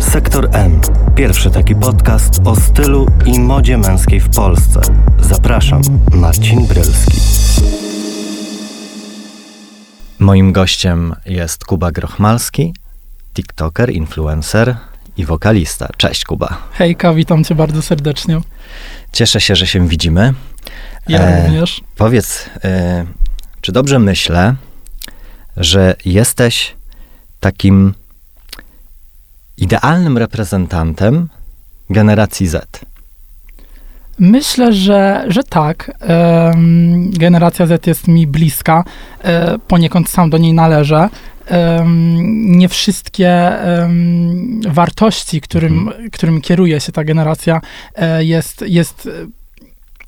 Sektor M. Pierwszy taki podcast o stylu i modzie męskiej w Polsce. Zapraszam, Marcin Brylski. Moim gościem jest Kuba Grochmalski, TikToker, influencer i wokalista. Cześć Kuba. Hejka, witam cię bardzo serdecznie. Cieszę się, że się widzimy. Ja e, również. Powiedz, e, czy dobrze myślę, że jesteś takim idealnym reprezentantem generacji Z? Myślę, że, że tak. Generacja Z jest mi bliska, um, poniekąd sam do niej należę. Nie wszystkie wartości, którym, mhm. którym kieruje się ta generacja, e, jest, jest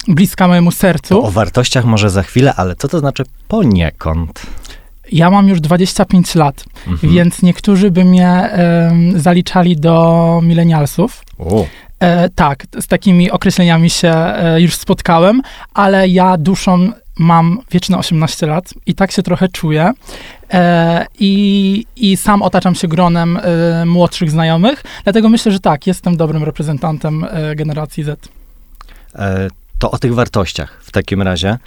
bliska mojemu sercu. To o wartościach może za chwilę, ale co to znaczy poniekąd? Ja mam już 25 lat, mhm. więc niektórzy by mnie e, zaliczali do milenialsów. E, tak, z takimi określeniami się e, już spotkałem, ale ja duszą mam wieczne 18 lat i tak się trochę czuję. E, i, I sam otaczam się gronem e, młodszych znajomych, dlatego myślę, że tak, jestem dobrym reprezentantem e, generacji Z. To o tych wartościach w takim razie.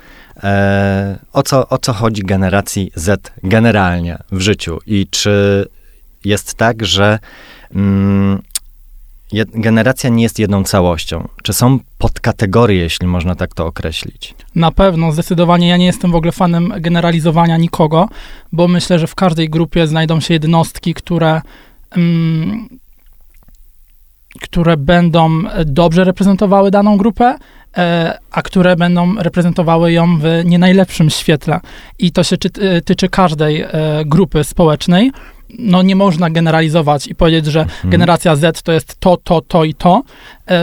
E, o, co, o co chodzi generacji Z generalnie w życiu i czy jest tak, że mm, generacja nie jest jedną całością? Czy są podkategorie, jeśli można tak to określić? Na pewno, zdecydowanie. Ja nie jestem w ogóle fanem generalizowania nikogo, bo myślę, że w każdej grupie znajdą się jednostki, które. Mm, które będą dobrze reprezentowały daną grupę, E, a które będą reprezentowały ją w nie najlepszym świetle. I to się e, tyczy każdej e, grupy społecznej. No nie można generalizować i powiedzieć, że mhm. generacja Z to jest to, to, to i to,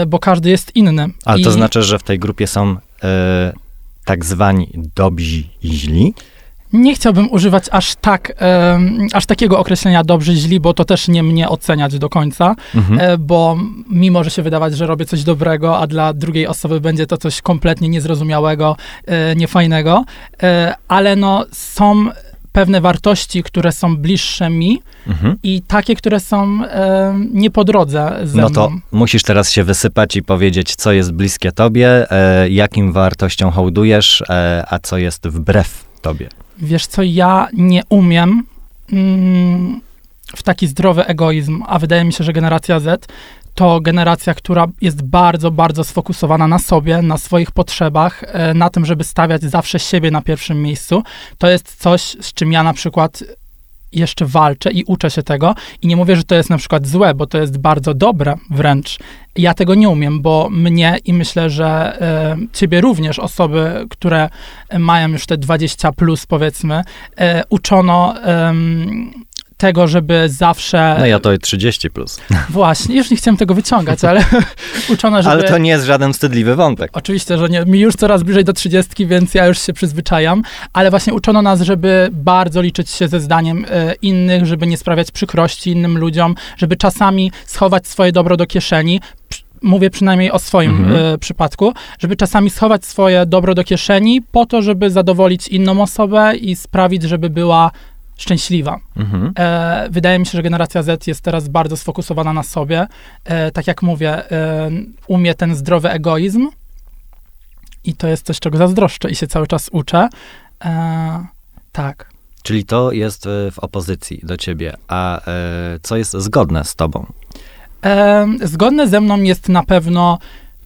bo każdy jest inny. Ale I... to znaczy, że w tej grupie są tak zwani dobrzy i źli? Nie chciałbym używać aż tak, aż takiego określenia dobrzy, źli, bo to też nie mnie oceniać do końca, mhm. E, bo mi może się wydawać, że robię coś dobrego, a dla drugiej osoby będzie to coś kompletnie niezrozumiałego, e, niefajnego, e, ale no są pewne wartości, które są bliższe mi mhm. i takie, które są e, nie po drodze ze No to musisz teraz się wysypać i powiedzieć, co jest bliskie tobie, e, jakim wartościom hołdujesz, e, a co jest wbrew tobie. Wiesz co, ja nie umiem mm, w taki zdrowy egoizm, a wydaje mi się, że generacja Z to generacja, która jest bardzo, bardzo sfokusowana na sobie, na swoich potrzebach, e, na tym, żeby stawiać zawsze siebie na pierwszym miejscu. To jest coś, z czym ja na przykład jeszcze walczę i uczę się tego. I nie mówię, że to jest na przykład złe, bo to jest bardzo dobre wręcz. Ja tego nie umiem, bo mnie i myślę, że e, ciebie również, osoby, które mają już te 20 plus powiedzmy, e, uczono tego, żeby zawsze... No ja to 30 plus. Właśnie, już nie chciałem tego wyciągać, ale uczono, żeby... Ale to nie jest żaden wstydliwy wątek. Oczywiście, że nie. Mi już coraz bliżej do 30, więc ja już się przyzwyczajam, ale właśnie uczono nas, żeby bardzo liczyć się ze zdaniem e, innych, żeby nie sprawiać przykrości innym ludziom, żeby czasami schować swoje dobro do kieszeni, mówię przynajmniej o swoim mhm. y, przypadku, żeby czasami schować swoje dobro do kieszeni po to, żeby zadowolić inną osobę i sprawić, żeby była szczęśliwa. Mhm. E, wydaje mi się, że generacja Z jest teraz bardzo sfokusowana na sobie. E, tak jak mówię, e, umie ten zdrowy egoizm i to jest coś, czego zazdroszczę i się cały czas uczę. E, tak. Czyli to jest e, w opozycji do ciebie, a e, co jest zgodne z tobą? zgodne ze mną jest na pewno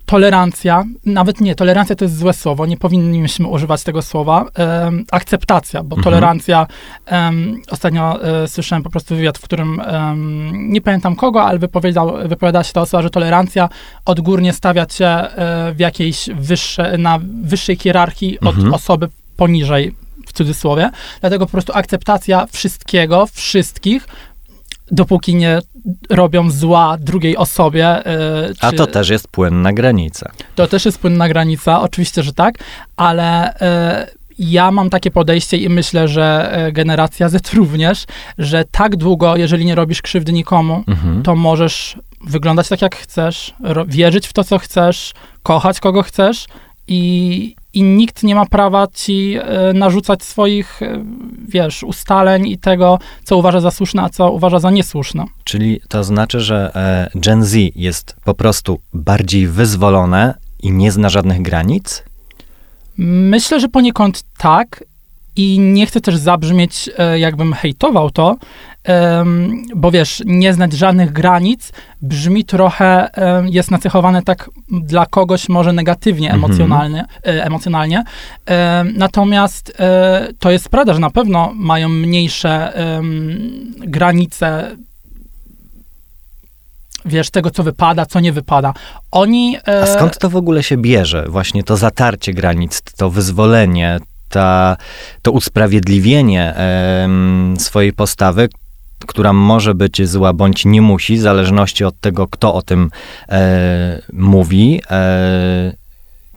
tolerancja, nawet nie, tolerancja to jest złe słowo, nie powinniśmy używać tego słowa, um, akceptacja, bo mhm. tolerancja, um, ostatnio e, słyszałem po prostu wywiad, w którym um, nie pamiętam kogo, ale wypowiadał, wypowiadała się ta osoba, że tolerancja odgórnie stawia cię e, w jakiejś wyższe, na wyższej hierarchii mhm. od osoby poniżej, w cudzysłowie, dlatego po prostu akceptacja wszystkiego, wszystkich, dopóki nie robią zła drugiej osobie. Yy, A to też jest płynna granica. To też jest płynna granica, oczywiście, że tak, ale yy, ja mam takie podejście i myślę, że e, generacja Z również, że tak długo, jeżeli nie robisz krzywdy nikomu, mhm. to możesz wyglądać tak, jak chcesz, wierzyć w to, co chcesz, kochać kogo chcesz I, i nikt nie ma prawa ci e, narzucać swoich, e, wiesz, ustaleń i tego, co uważa za słuszne, a co uważa za niesłuszne. Czyli to znaczy, że e, Gen Z jest po prostu bardziej wyzwolone i nie zna żadnych granic? Myślę, że poniekąd tak. I nie chcę też zabrzmieć, jakbym hejtował to, em, bo wiesz, nie znać żadnych granic brzmi trochę, em, jest nacechowane tak dla kogoś może negatywnie Mhm. emocjonalnie. e, emocjonalnie. Em, natomiast e, to jest prawda, że na pewno mają mniejsze granice wiesz, tego, co wypada, co nie wypada. Oni... e, A skąd to w ogóle się bierze? Właśnie to zatarcie granic, to wyzwolenie, ta, to usprawiedliwienie em, swojej postawy, która może być zła bądź nie musi, w zależności od tego, kto o tym e, mówi, e,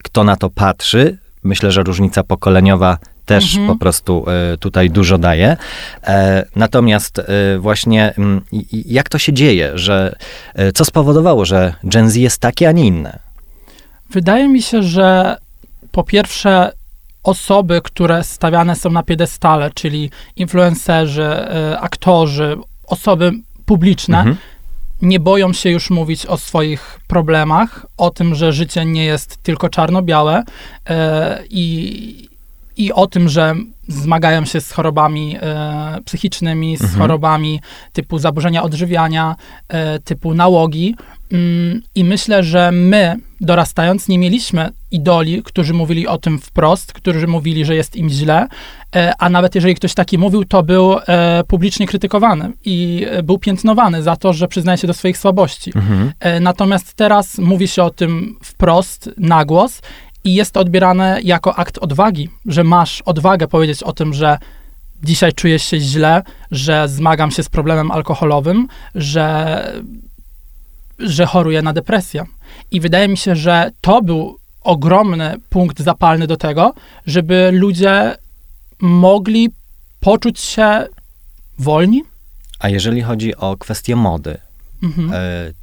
kto na to patrzy. Myślę, że różnica pokoleniowa też Mhm. po prostu e, tutaj dużo daje. E, natomiast e, właśnie mm, jak to się dzieje, że e, co spowodowało, że Gen Z jest takie, a nie inne? Wydaje mi się, że po pierwsze osoby, które stawiane są na piedestale, czyli influencerzy, y, aktorzy, osoby publiczne, Mhm. nie boją się już mówić o swoich problemach, o tym, że życie nie jest tylko czarno-białe y, i, i o tym, że zmagają się z chorobami e, psychicznymi, z Mhm. chorobami typu zaburzenia odżywiania, e, typu nałogi. Mm, I myślę, że my, dorastając, nie mieliśmy idoli, którzy mówili o tym wprost, którzy mówili, że jest im źle, e, a nawet jeżeli ktoś taki mówił, to był e, publicznie krytykowany i e, był piętnowany za to, że przyznaje się do swoich słabości. Mhm. Natomiast teraz mówi się o tym wprost, na głos i jest to odbierane jako akt odwagi, że masz odwagę powiedzieć o tym, że dzisiaj czujesz się źle, że zmagam się z problemem alkoholowym, że, że choruję na depresję. I wydaje mi się, że to był ogromny punkt zapalny do tego, żeby ludzie mogli poczuć się wolni. A jeżeli chodzi o kwestię mody, Mhm. e,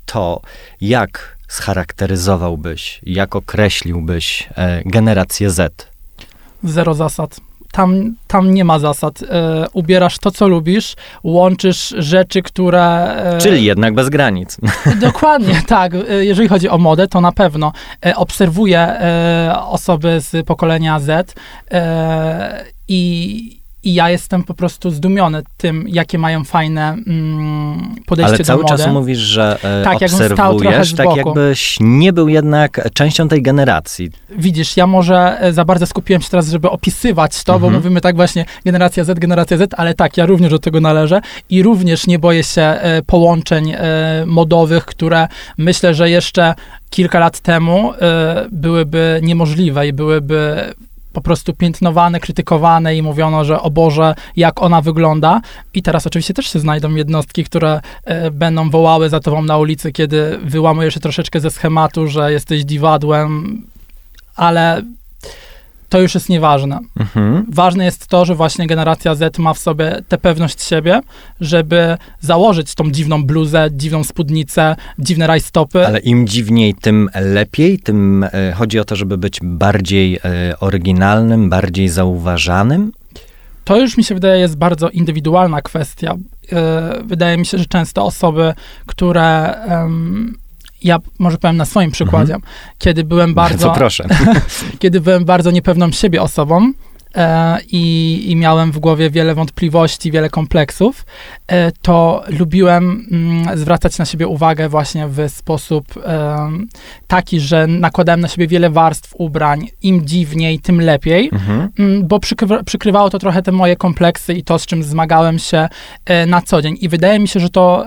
to jak scharakteryzowałbyś, jak określiłbyś e, generację Z? Zero zasad. Tam, tam nie ma zasad. E, ubierasz to, co lubisz, łączysz rzeczy, które. E, Czyli jednak bez granic. Dokładnie, tak. E, Jeżeli chodzi o modę, to na pewno e, obserwuję e, osoby z pokolenia Z e, i, i ja jestem po prostu zdumiony tym, jakie mają fajne mm, podejście Ale cały do mody. czas mówisz, że e, Tak, jakbym stał trochę obserwujesz, tak boku. jakbyś nie był jednak częścią tej generacji. Widzisz, ja może e, za bardzo skupiłem się teraz, żeby opisywać to, bo Mhm. mówimy tak właśnie generacja Z, generacja Z, ale tak, ja również do tego należę i również nie boję się e, połączeń e, modowych, które myślę, że jeszcze kilka lat temu byłyby niemożliwe i byłyby po prostu piętnowane, krytykowane i mówiono, że o Boże, jak ona wygląda. I teraz oczywiście też się znajdą jednostki, które e, będą wołały za tobą na ulicy, kiedy wyłamujesz się troszeczkę ze schematu, że jesteś diwadłem, ale to już jest nieważne. Mhm. Ważne jest to, że właśnie generacja Z ma w sobie tę pewność siebie, żeby założyć tą dziwną bluzę, dziwną spódnicę, dziwne rajstopy. Ale im dziwniej, tym lepiej. Tym e, chodzi o to, żeby być bardziej e, oryginalnym, bardziej zauważanym. To już mi się wydaje jest bardzo indywidualna kwestia. E, Wydaje mi się, że często osoby, które. Ja może powiem na swoim przykładzie, kiedy byłem bardzo. Co proszę. kiedy byłem bardzo niepewną siebie osobą i, i miałem w głowie wiele wątpliwości, wiele kompleksów, e, to lubiłem mm, zwracać na siebie uwagę właśnie w sposób taki, że nakładałem na siebie wiele warstw ubrań. Im dziwniej, tym lepiej. Mhm. Mm, bo przykrywa, przykrywało to trochę te moje kompleksy i to, z czym zmagałem się e, na co dzień. I wydaje mi się, że to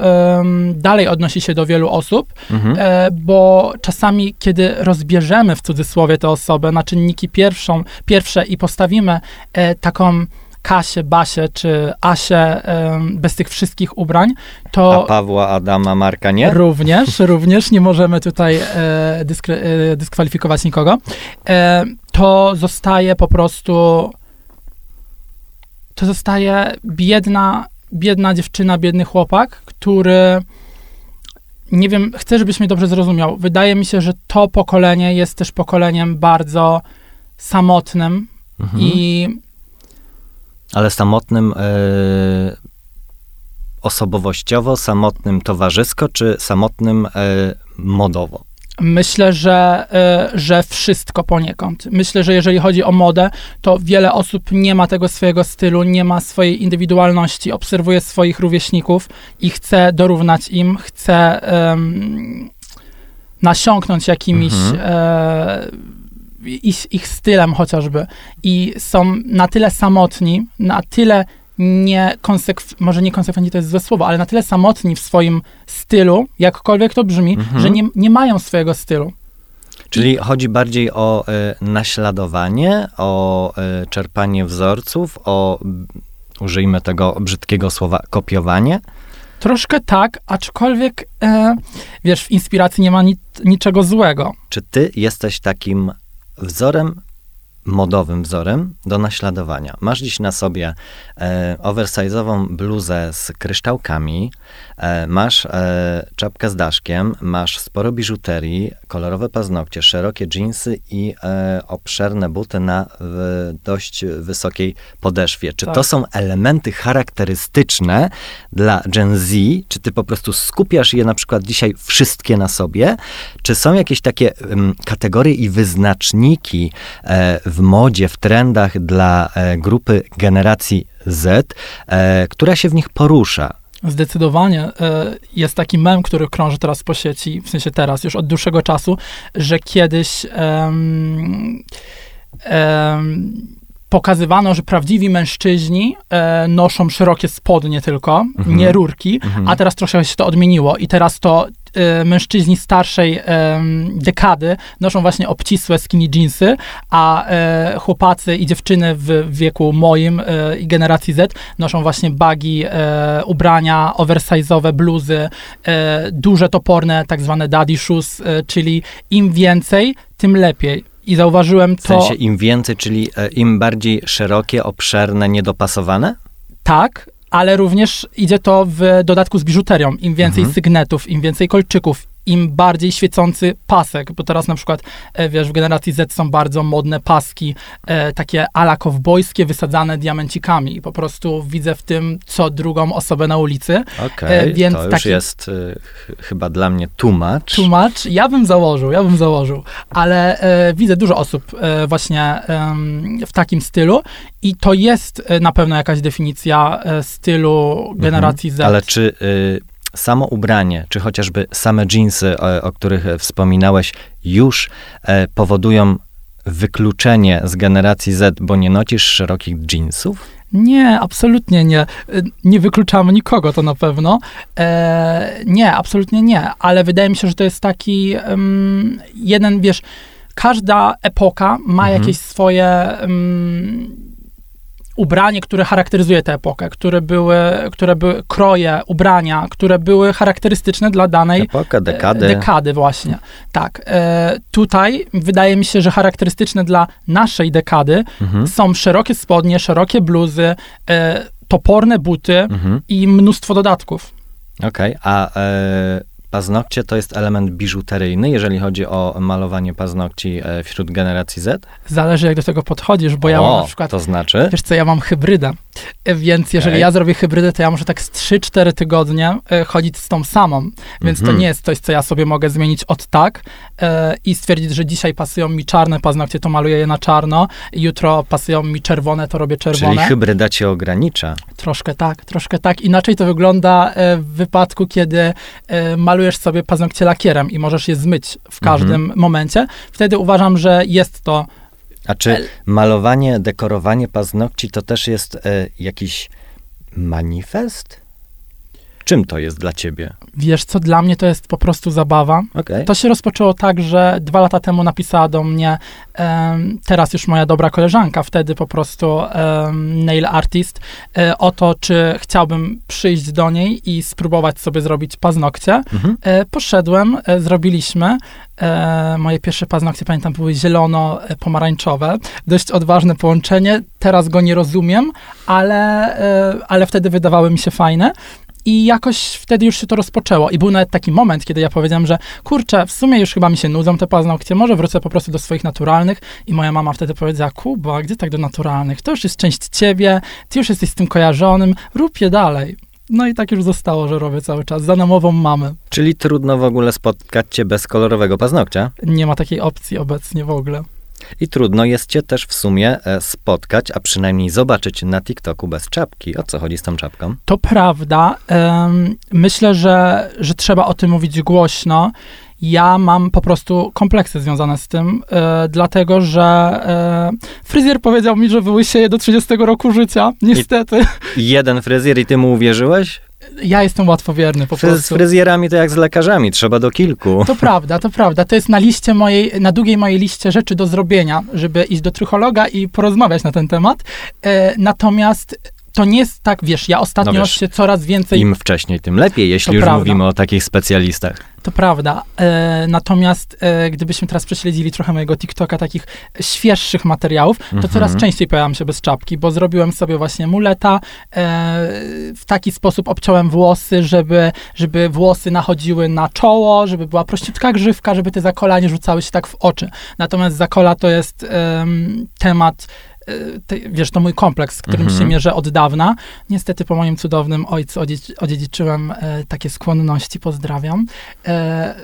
dalej odnosi się do wielu osób, Mhm. e, bo czasami, kiedy rozbierzemy w cudzysłowie tę osobę na czynniki pierwszą, pierwsze i postawimy e, taką Kasię, Basię czy Asię em, bez tych wszystkich ubrań, A to Pawła, Adama, Marka nie? Również, również nie możemy tutaj e, e, dyskwalifikować nikogo. E, to zostaje po prostu. To zostaje biedna, biedna dziewczyna, biedny chłopak, który. Nie wiem, chcę, żebyś mnie dobrze zrozumiał. Wydaje mi się, że to pokolenie jest też pokoleniem bardzo samotnym Mhm. i Ale samotnym e, osobowościowo, samotnym towarzysko, czy samotnym e, modowo? Myślę, że, y, że wszystko poniekąd. Myślę, że jeżeli chodzi o modę, to wiele osób nie ma tego swojego stylu, nie ma swojej indywidualności, obserwuje swoich rówieśników i chce dorównać im, chce nasiąknąć jakimiś Mhm. Ich, ich stylem chociażby. I są na tyle samotni, na tyle nie może nie konsekwentni to jest złe słowo, ale na tyle samotni w swoim stylu, jakkolwiek to brzmi, Mhm. że nie, nie mają swojego stylu. Czyli chodzi bardziej o e, naśladowanie, o e, czerpanie wzorców, o, użyjmy tego brzydkiego słowa, kopiowanie? Troszkę tak, aczkolwiek e, wiesz, w inspiracji nie ma ni- niczego złego. Czy ty jesteś takim wzorem, modowym wzorem do naśladowania? Masz dziś na sobie e, oversize'ową bluzę z kryształkami, e, masz e, czapkę z daszkiem, masz sporo biżuterii, kolorowe paznokcie, szerokie dżinsy i e, obszerne buty na w, dość wysokiej podeszwie. Czy Tak. to są elementy charakterystyczne dla Gen Z? Czy ty po prostu skupiasz je na przykład dzisiaj wszystkie na sobie? Czy są jakieś takie em, kategorie i wyznaczniki e, w modzie, w trendach dla e, grupy generacji Z, e, która się w nich porusza? Zdecydowanie e, jest taki mem, który krąży teraz po sieci, w sensie teraz, już od dłuższego czasu, że kiedyś em, em, pokazywano, że prawdziwi mężczyźni e, noszą szerokie spodnie tylko, Mhm. nie rurki, Mhm. a teraz trochę się to odmieniło i teraz to mężczyźni starszej dekady noszą właśnie obcisłe skinny jeansy, a e, chłopacy i dziewczyny w wieku moim e, i generacji Z noszą właśnie bagi, e, ubrania, oversize'owe bluzy, duże toporne, tak zwane daddy shoes, czyli im więcej, tym lepiej. I zauważyłem W to sensie im więcej, czyli im bardziej szerokie, obszerne, niedopasowane? tak, ale również idzie to w dodatku z biżuterią. Im więcej Mhm. sygnetów, im więcej kolczyków, im bardziej świecący pasek, bo teraz na przykład, e, wiesz, w generacji Z są bardzo modne paski, e, takie ala kowbojskie, wysadzane diamencikami i po prostu widzę w tym co drugą osobę na ulicy. Okej, E, więc to już taki- jest ch- chyba dla mnie tłumacz. Tłumacz, ja bym założył, ja bym założył, ale widzę dużo osób właśnie w takim stylu i to jest na pewno jakaś definicja stylu generacji Z. Mhm. Ale czy y, samo ubranie, czy chociażby same dżinsy, o, o których e, wspominałeś, już e, powodują wykluczenie z generacji Z, bo nie nosisz szerokich dżinsów? Nie, absolutnie nie. Y, Nie wykluczamy nikogo, to na pewno. E, nie, absolutnie nie, ale wydaje mi się, że to jest taki em, jeden, wiesz, każda epoka ma Mhm. jakieś swoje em, ubranie, które charakteryzuje tę epokę, które były, które były kroje, ubrania, które były charakterystyczne dla danej Epoka, dekady. E, Dekady, właśnie. Tak. E, tutaj wydaje mi się, że charakterystyczne dla naszej dekady Mhm. są szerokie spodnie, szerokie bluzy, e, toporne buty Mhm. i mnóstwo dodatków. Okej, a e, paznokcie to jest element biżuteryjny, jeżeli chodzi o malowanie paznokci e, wśród generacji Z? Zależy, jak do tego podchodzisz, bo ja mam na przykład. to znaczy? Wiesz co, ja mam hybrydę, E, więc jeżeli Okej. ja zrobię hybrydę, to ja muszę tak z 3-4 tygodnie e, chodzić z tą samą, więc Mhm. to nie jest coś, co ja sobie mogę zmienić od tak e, i stwierdzić, że dzisiaj pasują mi czarne paznokcie, to maluję je na czarno, jutro pasują mi czerwone, to robię czerwone. Czyli hybryda cię ogranicza. Troszkę tak, troszkę tak. Inaczej to wygląda e, w wypadku, kiedy e, malujesz sobie paznokcie lakierem i możesz je zmyć w każdym momencie. Wtedy uważam, że jest to A czy malowanie, dekorowanie paznokci to też jest e, jakiś manifest? Czym to jest dla ciebie? Wiesz co, dla mnie to jest po prostu zabawa. Okej. To się rozpoczęło tak, że dwa lata temu napisała do mnie em, teraz już moja dobra koleżanka, wtedy po prostu em, nail artist, e, o to, czy chciałbym przyjść do niej i spróbować sobie zrobić paznokcie. Mhm. E, poszedłem, e, zrobiliśmy. Moje pierwsze paznokcie, pamiętam, były zielono-pomarańczowe. Dość odważne połączenie. Teraz go nie rozumiem, ale, ale wtedy wydawały mi się fajne. I jakoś wtedy już się to rozpoczęło. I był nawet taki moment, kiedy ja powiedziałem, że kurczę, w sumie już chyba mi się nudzą te paznokcie, może wrócę po prostu do swoich naturalnych. I moja mama wtedy powiedziała, Kuba, gdzie tak do naturalnych? To już jest część ciebie, ty już jesteś z tym kojarzonym, rób je dalej. No i tak już zostało, że robię cały czas. Za namową mamy. Czyli trudno w ogóle spotkać cię bez kolorowego paznokcia? Nie ma takiej opcji obecnie w ogóle. I trudno jest cię też w sumie e, spotkać, a przynajmniej zobaczyć na TikToku bez czapki. O co chodzi z tą czapką? To prawda. Myślę, że, że trzeba o tym mówić głośno. Ja mam po prostu kompleksy związane z tym, e, dlatego że e, fryzjer powiedział mi, że wyłysieję do 30 roku życia. Niestety. Jeden fryzjer i ty mu uwierzyłeś? Ja jestem łatwowierny po Fry- Z prostu. fryzjerami to jak z lekarzami, trzeba do kilku. To prawda, to prawda. To jest na liście mojej, na długiej mojej liście rzeczy do zrobienia, żeby iść do trychologa i porozmawiać na ten temat. E, natomiast to nie jest tak, wiesz, ja ostatnio No wiesz, się coraz więcej Im wcześniej, tym lepiej, jeśli To już prawda. mówimy o takich specjalistach. To prawda. E, natomiast e, gdybyśmy teraz prześledzili trochę mojego TikToka, takich świeższych materiałów, to Mhm. coraz częściej pojawiam się bez czapki, bo zrobiłem sobie właśnie muleta. E, w taki sposób obciąłem włosy, żeby, żeby włosy nachodziły na czoło, żeby była prościutka grzywka, żeby te zakola nie rzucały się tak w oczy. Natomiast zakola to jest em, temat wiesz, to mój kompleks, z którym Mhm. się mierzę od dawna. Niestety po moim cudownym ojcu odziedzi- odziedziczyłem e, takie skłonności, pozdrawiam. E,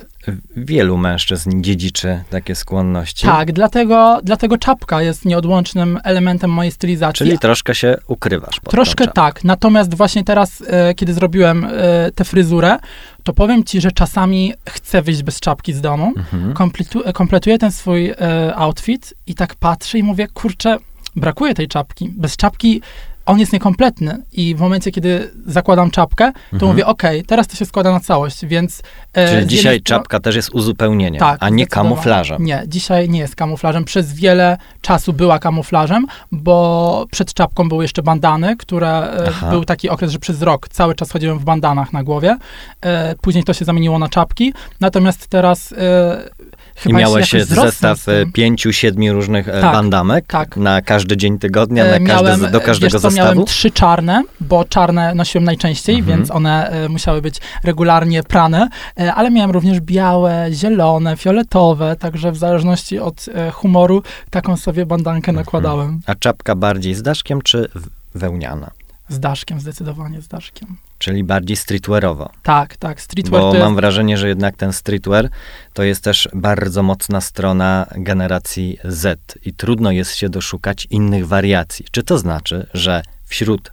Wielu mężczyzn dziedziczy takie skłonności. tak, dlatego, dlatego czapka jest nieodłącznym elementem mojej stylizacji. Czyli troszkę się ukrywasz pod Troszkę tak, natomiast właśnie teraz, e, kiedy zrobiłem e, tę fryzurę, to powiem ci, że czasami chcę wyjść bez czapki z domu, Mhm. kompletu, kompletuję ten swój e, outfit i tak patrzę i mówię, kurczę, brakuje tej czapki. Bez czapki on jest niekompletny i w momencie, kiedy zakładam czapkę, to Mhm. mówię, okej, teraz to się składa na całość, więc... e, Czyli dzisiaj jednej czapka też jest uzupełnieniem, Tak, a nie kamuflażem. Nie, dzisiaj nie jest kamuflażem. Przez wiele czasu była kamuflażem, bo przed czapką były jeszcze bandany, które e, Aha. był taki okres, że przez rok cały czas chodziłem w bandanach na głowie. E, później to się zamieniło na czapki. Natomiast teraz e, I chyba miałeś jakoś wzrosnę zestaw e, pięciu, siedmiu różnych e, Tak, bandamek tak. na każdy dzień tygodnia, E, na każdy, miałem, do każdego wiesz co, zestawu? miałem trzy czarne, bo czarne nosiłem najczęściej, Mhm. więc one musiały być regularnie prane, ale miałem również białe, zielone, fioletowe, także w zależności od humoru taką sobie bandankę Mhm. nakładałem. A czapka bardziej z daszkiem czy wełniana? Z daszkiem, zdecydowanie z daszkiem. Czyli bardziej streetwearowo. Tak, tak, streetwear Bo jest... mam wrażenie, że jednak ten streetwear to jest też bardzo mocna strona generacji Z i trudno jest się doszukać innych wariacji. Czy to znaczy, że wśród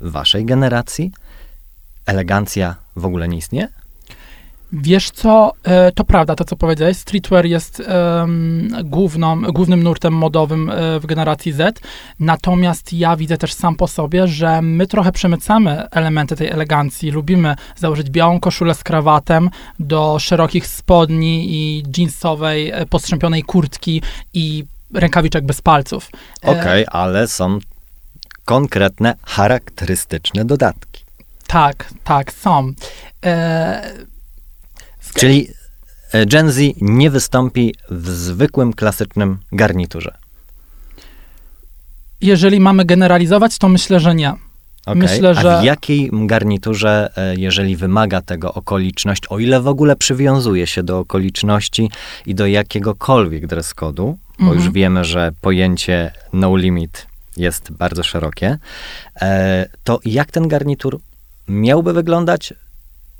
waszej generacji elegancja w ogóle nie istnieje? Wiesz co, e, to prawda, to co powiedziałeś, streetwear jest em, główną, głównym nurtem modowym e, w generacji Z, natomiast ja widzę też sam po sobie, że my trochę przemycamy elementy tej elegancji, lubimy założyć białą koszulę z krawatem do szerokich spodni i jeansowej, e, postrzępionej kurtki i rękawiczek bez palców. Okej, ale są konkretne, charakterystyczne dodatki. Tak, tak, są. E, Czyli e, Gen Z nie wystąpi w zwykłym, klasycznym garniturze. jeżeli mamy generalizować, to myślę, że nie. Okay. Myślę, A że- w jakiej garniturze, e, jeżeli wymaga tego okoliczność, o ile w ogóle przywiązuje się do okoliczności i do jakiegokolwiek dress code'u, bo Mhm. już wiemy, że pojęcie no limit jest bardzo szerokie, e, to jak ten garnitur miałby wyglądać,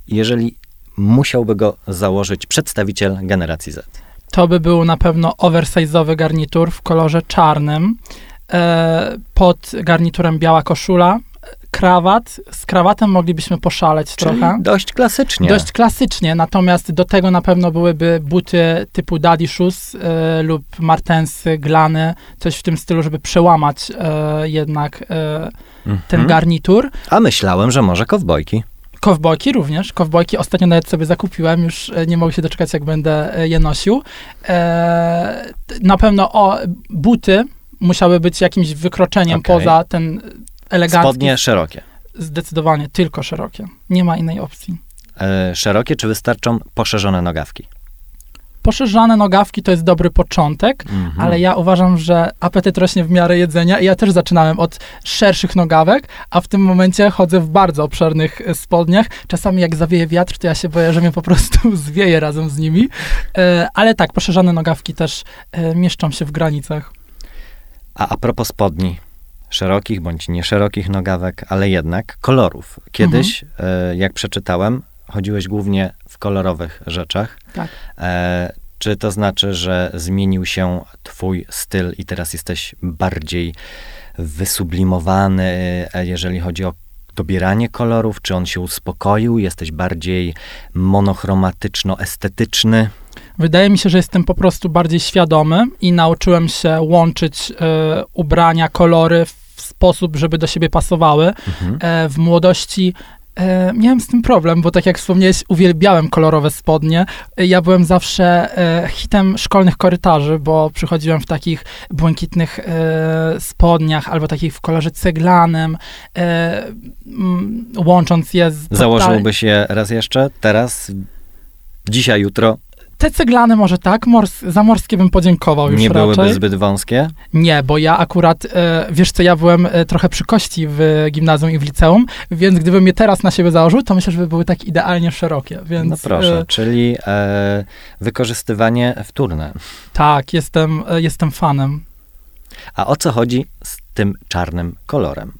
jeżeli musiałby go założyć przedstawiciel generacji Z? To by był na pewno oversize'owy garnitur w kolorze czarnym. E, pod garniturem biała koszula, krawat. Z krawatem moglibyśmy poszaleć Czyli trochę. dość klasycznie. Dość klasycznie, natomiast do tego na pewno byłyby buty typu Daddy Shoes e, lub Martensy, Glany, coś w tym stylu, żeby przełamać e, jednak e, ten Mhm. garnitur. A myślałem, że może kowbojki. Kowbojki również. Kowbojki ostatnio nawet sobie zakupiłem, już e, nie mogę się doczekać, jak będę e, je nosił. E, na pewno o, buty musiały być jakimś wykroczeniem Okej. poza ten elegancki. Spodnie szerokie. Zdecydowanie tylko szerokie. Nie ma innej opcji. Szerokie, czy wystarczą poszerzone nogawki? Poszerzane nogawki to jest dobry początek, Mhm. ale ja uważam, że apetyt rośnie w miarę jedzenia i ja też zaczynałem od szerszych nogawek, a w tym momencie chodzę w bardzo obszernych e, spodniach. Czasami jak zawieje wiatr, to ja się boję, że mnie po prostu zwieje razem z nimi. E, ale tak, poszerzane nogawki też e, mieszczą się w granicach. A a propos spodni, szerokich bądź nieszerokich nogawek, ale jednak kolorów. Kiedyś, Mhm. e, jak przeczytałem, chodziłeś głównie kolorowych rzeczach. Tak. E, czy to znaczy, że zmienił się twój styl i teraz jesteś bardziej wysublimowany, e, jeżeli chodzi o dobieranie kolorów? Czy on się uspokoił? Jesteś bardziej monochromatyczno-estetyczny? Wydaje mi się, że jestem po prostu bardziej świadomy i nauczyłem się łączyć e, ubrania, kolory w sposób, żeby do siebie pasowały. Mhm. E, w młodości e, miałem z tym problem, bo tak jak wspomniałeś, uwielbiałem kolorowe spodnie. E, Ja byłem zawsze e, hitem szkolnych korytarzy, bo przychodziłem w takich błękitnych e, spodniach albo takich w kolorze ceglanym, e, m, łącząc je z... Założyłbyś je raz jeszcze, teraz, dzisiaj, jutro? Te ceglane może tak, mors zamorskie bym podziękował już Nie raczej. byłyby zbyt wąskie? Nie, bo ja akurat, e, wiesz co, ja byłem e, trochę przy kości w gimnazjum i w liceum, więc gdybym je teraz na siebie założył, to myślę, że by były tak idealnie szerokie, więc... No proszę, E, czyli e, wykorzystywanie wtórne. tak, jestem, e, jestem fanem. A o co chodzi z tym czarnym kolorem?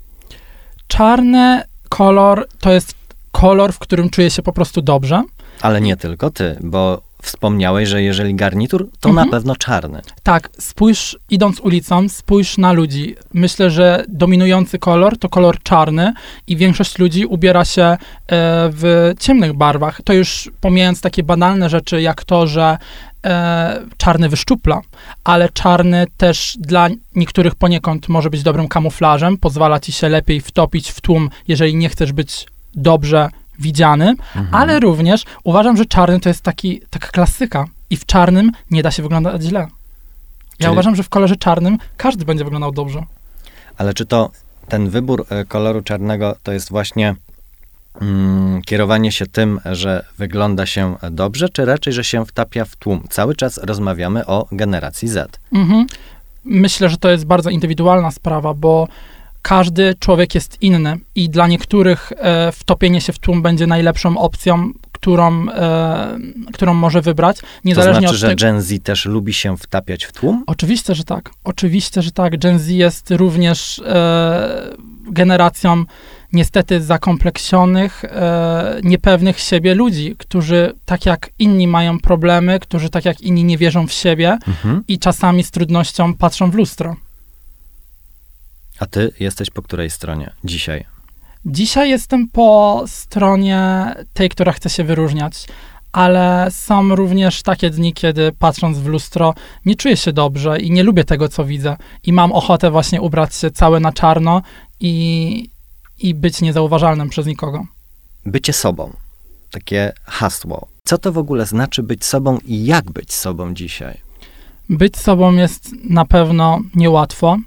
Czarny kolor to jest kolor, w którym czuję się po prostu dobrze. Ale nie tylko ty, bo wspomniałeś, że jeżeli garnitur, to Mhm. na pewno czarny. Tak, spójrz, idąc ulicą, spójrz na ludzi. Myślę, że dominujący kolor to kolor czarny i większość ludzi ubiera się e, w ciemnych barwach. To już pomijając takie banalne rzeczy, jak to, że e, czarny wyszczupla, ale czarny też dla niektórych poniekąd może być dobrym kamuflażem, pozwala ci się lepiej wtopić w tłum, jeżeli nie chcesz być dobrze widziany, Mhm. ale również uważam, że czarny to jest taki, taka klasyka i w czarnym nie da się wyglądać źle. Ja Czyli- uważam, że w kolorze czarnym każdy będzie wyglądał dobrze. Ale czy to ten wybór e, koloru czarnego to jest właśnie mm, kierowanie się tym, że wygląda się dobrze, czy raczej, że się wtapia w tłum? Cały czas rozmawiamy o generacji Z. Mhm. Myślę, że to jest bardzo indywidualna sprawa, bo każdy człowiek jest inny i dla niektórych e, wtopienie się w tłum będzie najlepszą opcją, którą, e, którą może wybrać, To niezależnie znaczy, od że. Gen Z też lubi się wtapiać w tłum? Oczywiście, że tak. Oczywiście, że tak. Gen Z jest również e, generacją niestety zakompleksionych, e, niepewnych siebie ludzi, którzy tak jak inni mają problemy, którzy tak jak inni nie wierzą w siebie Mhm. i czasami z trudnością patrzą w lustro. A ty jesteś po której stronie dzisiaj? Dzisiaj jestem po stronie tej, która chce się wyróżniać, ale są również takie dni, kiedy patrząc w lustro nie czuję się dobrze i nie lubię tego, co widzę. I mam ochotę właśnie ubrać się całe na czarno i, i być niezauważalnym przez nikogo. Bycie sobą. Takie hasło. Co to w ogóle znaczy być sobą i jak być sobą dzisiaj? Być sobą jest na pewno niełatwo.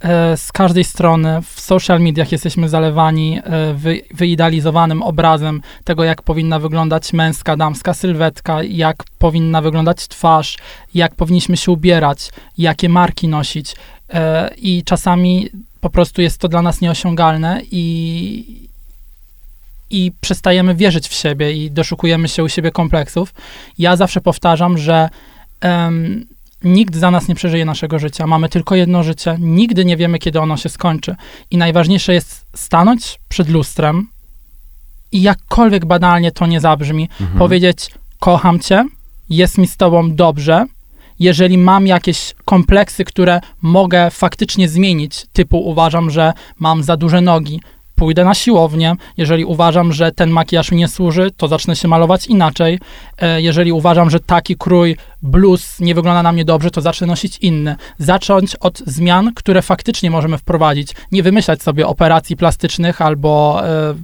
E, Z każdej strony w social mediach jesteśmy zalewani e, wy, wyidealizowanym obrazem tego, jak powinna wyglądać męska, damska sylwetka, jak powinna wyglądać twarz, jak powinniśmy się ubierać, jakie marki nosić. E, I czasami po prostu jest to dla nas nieosiągalne i, i przestajemy wierzyć w siebie i doszukujemy się u siebie kompleksów. Ja zawsze powtarzam, że em, nikt za nas nie przeżyje naszego życia. Mamy tylko jedno życie. Nigdy nie wiemy, kiedy ono się skończy. I najważniejsze jest stanąć przed lustrem i jakkolwiek banalnie to nie zabrzmi, Mhm. powiedzieć: Kocham cię, jest mi z tobą dobrze. Jeżeli mam jakieś kompleksy, które mogę faktycznie zmienić, typu uważam, że mam za duże nogi, pójdę na siłownię. Jeżeli uważam, że ten makijaż mi nie służy, to zacznę się malować inaczej. E, Jeżeli uważam, że taki krój bluz nie wygląda na mnie dobrze, to zacznę nosić inny. Zacząć od zmian, które faktycznie możemy wprowadzić. Nie wymyślać sobie operacji plastycznych albo e,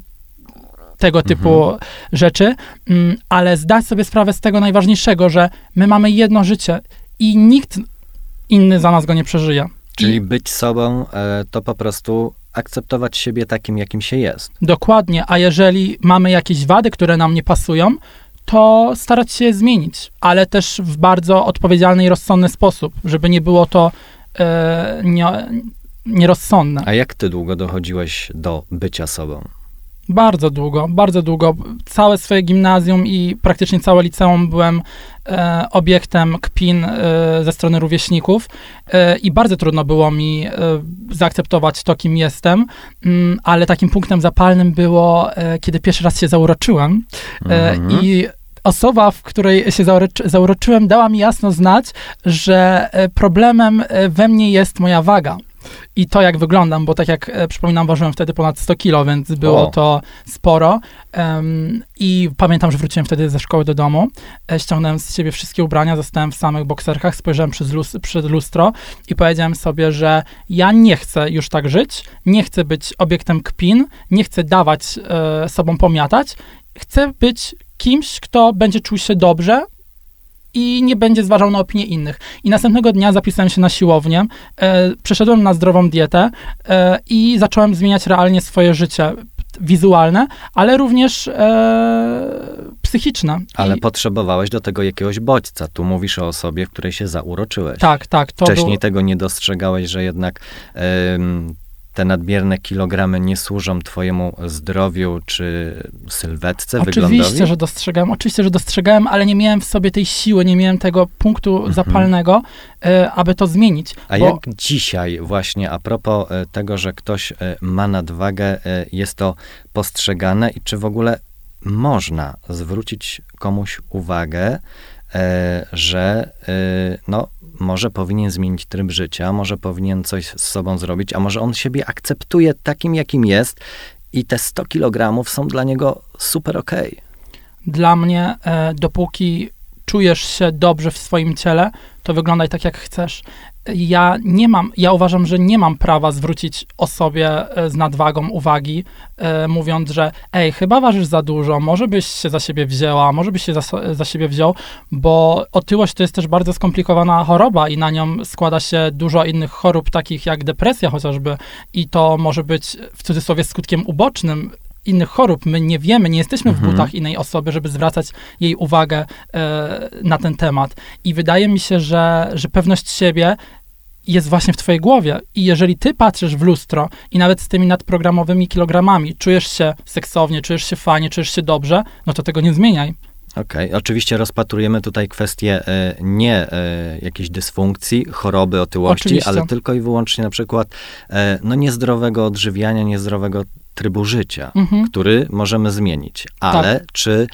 tego typu rzeczy, mm, ale zdać sobie sprawę z tego najważniejszego, że my mamy jedno życie i nikt inny za nas go nie przeżyje. Czyli I być sobą e, to po prostu akceptować siebie takim, jakim się jest. dokładnie, a jeżeli mamy jakieś wady, które nam nie pasują, to starać się je zmienić, ale też w bardzo odpowiedzialny i rozsądny sposób, żeby nie było to e, nie, nierozsądne. A jak ty długo dochodziłeś do bycia sobą? Bardzo długo, bardzo długo. Całe swoje gimnazjum i praktycznie całe liceum byłem e, obiektem kpin e, ze strony rówieśników e, i bardzo trudno było mi e, zaakceptować to, kim jestem, mm, ale takim punktem zapalnym było, e, kiedy pierwszy raz się zauroczyłem e, Mhm. i osoba, w której się zauroczy, zauroczyłem, dała mi jasno znać, że problemem we mnie jest moja waga. I to, jak wyglądam, bo tak jak e, przypominam, ważyłem wtedy ponad 100 kilo, więc było O. to sporo. Em, I pamiętam, że wróciłem wtedy ze szkoły do domu, e, ściągnąłem z siebie wszystkie ubrania, zostałem w samych bokserkach, spojrzałem przez lus- przed lustro i powiedziałem sobie, że ja nie chcę już tak żyć, nie chcę być obiektem kpin, nie chcę dawać e, sobą pomiatać, chcę być kimś, kto będzie czuł się dobrze i nie będzie zważał na opinie innych. I następnego dnia zapisałem się na siłownię, e, przeszedłem na zdrową dietę e, i zacząłem zmieniać realnie swoje życie wizualne, ale również e, psychiczne. Ale I, potrzebowałeś do tego jakiegoś bodźca. Tu mówisz o osobie, w której się zauroczyłeś. tak, tak. To Wcześniej był, tego nie dostrzegałeś, że jednak te nadmierne kilogramy nie służą twojemu zdrowiu czy sylwetce, wyglądowi? Oczywiście, że dostrzegałem, oczywiście, że dostrzegałem, ale nie miałem w sobie tej siły, nie miałem tego punktu Mhm. zapalnego, e, aby to zmienić. A bo- jak dzisiaj właśnie a propos e, tego, że ktoś e, ma nadwagę, jest to postrzegane i czy w ogóle można zwrócić komuś uwagę, że no, może powinien zmienić tryb życia, może powinien coś z sobą zrobić, a może on siebie akceptuje takim, jakim jest i te 100 kg są dla niego super okej. Dla mnie, e, dopóki czujesz się dobrze w swoim ciele, to wyglądaj tak, jak chcesz. Ja nie mam, ja uważam, że nie mam prawa zwrócić osobie e, z nadwagą uwagi, e, mówiąc, że ej, chyba ważysz za dużo, może byś się za siebie wzięła, może byś się za, za siebie wziął, bo otyłość to jest też bardzo skomplikowana choroba i na nią składa się dużo innych chorób, takich jak depresja chociażby. I to może być w cudzysłowie skutkiem ubocznym innych chorób. My nie wiemy, nie jesteśmy w Mhm. butach innej osoby, żeby zwracać jej uwagę e, na ten temat. I wydaje mi się, że, że pewność siebie jest właśnie w twojej głowie. I jeżeli ty patrzysz w lustro i nawet z tymi nadprogramowymi kilogramami czujesz się seksownie, czujesz się fajnie, czujesz się dobrze, no to tego nie zmieniaj. Okej, oczywiście rozpatrujemy tutaj kwestię e, nie e, jakiejś dysfunkcji, choroby, otyłości, Oczywiście. ale tylko i wyłącznie na przykład e, no niezdrowego odżywiania, niezdrowego trybu życia, Mhm. który możemy zmienić. Ale czy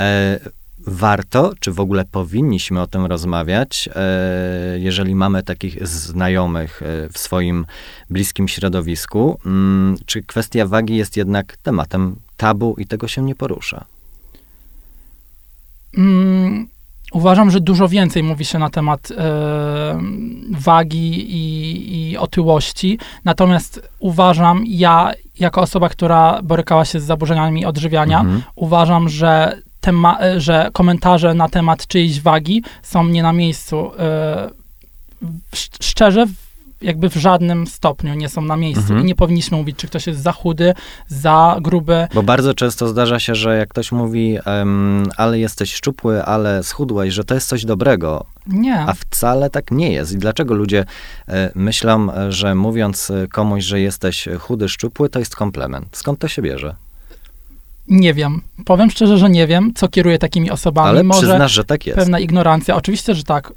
e, warto, czy w ogóle powinniśmy o tym rozmawiać, jeżeli mamy takich znajomych w swoim bliskim środowisku, mm, czy kwestia wagi jest jednak tematem tabu i tego się nie porusza? Mm, uważam, że dużo więcej mówi się na temat e, wagi i, i otyłości. Natomiast uważam, ja jako osoba, która borykała się z zaburzeniami odżywiania, Mhm. uważam, że, tema, e, że komentarze na temat czyjejś wagi są nie na miejscu. Sz- szczerze, jakby w żadnym stopniu nie są na miejscu. Mhm. I nie powinniśmy mówić, czy ktoś jest za chudy, za gruby. Bo bardzo często zdarza się, że jak ktoś mówi, em, ale jesteś szczupły, ale schudłeś, że to jest coś dobrego, Nie. a wcale tak nie jest. I dlaczego ludzie e, myślą, e, że mówiąc e, komuś, że jesteś chudy, szczupły, to jest komplement? Skąd to się bierze? Nie wiem. Powiem szczerze, że nie wiem, co kieruje takimi osobami. Ale Może przyznasz, że tak jest. pewna ignorancja. Oczywiście, że tak.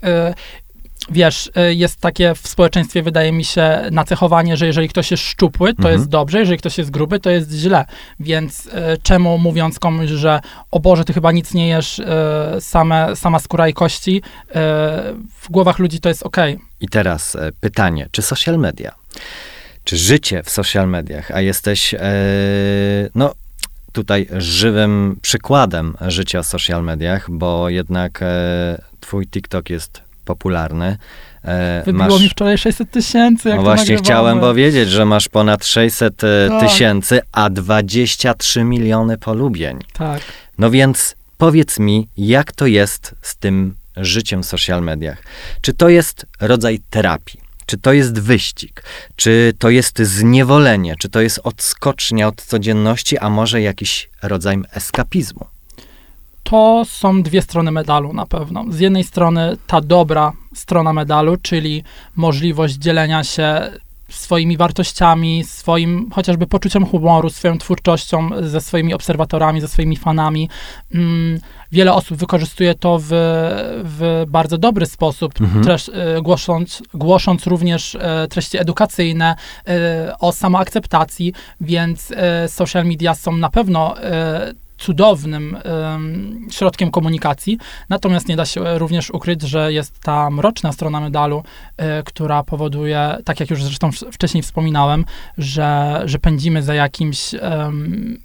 Wiesz, y, jest takie w społeczeństwie, wydaje mi się, nacechowanie, że jeżeli ktoś jest szczupły, to Mhm. jest dobrze, jeżeli ktoś jest gruby, to jest źle. Więc y, czemu mówiąc komuś, że o Boże, ty chyba nic nie jesz, y, same, sama skóra i kości, y, w głowach ludzi to jest okej. I teraz e, pytanie, czy social media, czy życie w social mediach, a jesteś, e, no, tutaj żywym przykładem życia w social mediach, bo jednak e, twój TikTok jest popularny. E, Wybiło masz- mi wczoraj 600 tysięcy, No właśnie chciałem powiedzieć, że masz ponad 600 e, Tak. tysięcy, a 23 miliony polubień. Tak. No więc powiedz mi, jak to jest z tym życiem w social mediach? Czy to jest rodzaj terapii? Czy to jest wyścig? Czy to jest zniewolenie? Czy to jest odskocznia od codzienności, a może jakiś rodzaj eskapizmu? To są dwie strony medalu na pewno. Z jednej strony ta dobra strona medalu, czyli możliwość dzielenia się swoimi wartościami, swoim chociażby poczuciem humoru, swoją twórczością ze swoimi obserwatorami, ze swoimi fanami. Mm, wiele osób wykorzystuje to w, w bardzo dobry sposób, Mhm. e, głosząc, głosząc również e, treści edukacyjne e, o samoakceptacji, więc social media są na pewno cudownym em, środkiem komunikacji, natomiast nie da się również ukryć, że jest ta mroczna strona medalu, e, która powoduje, tak jak już zresztą wcześniej wspominałem, że, że pędzimy za jakimś em,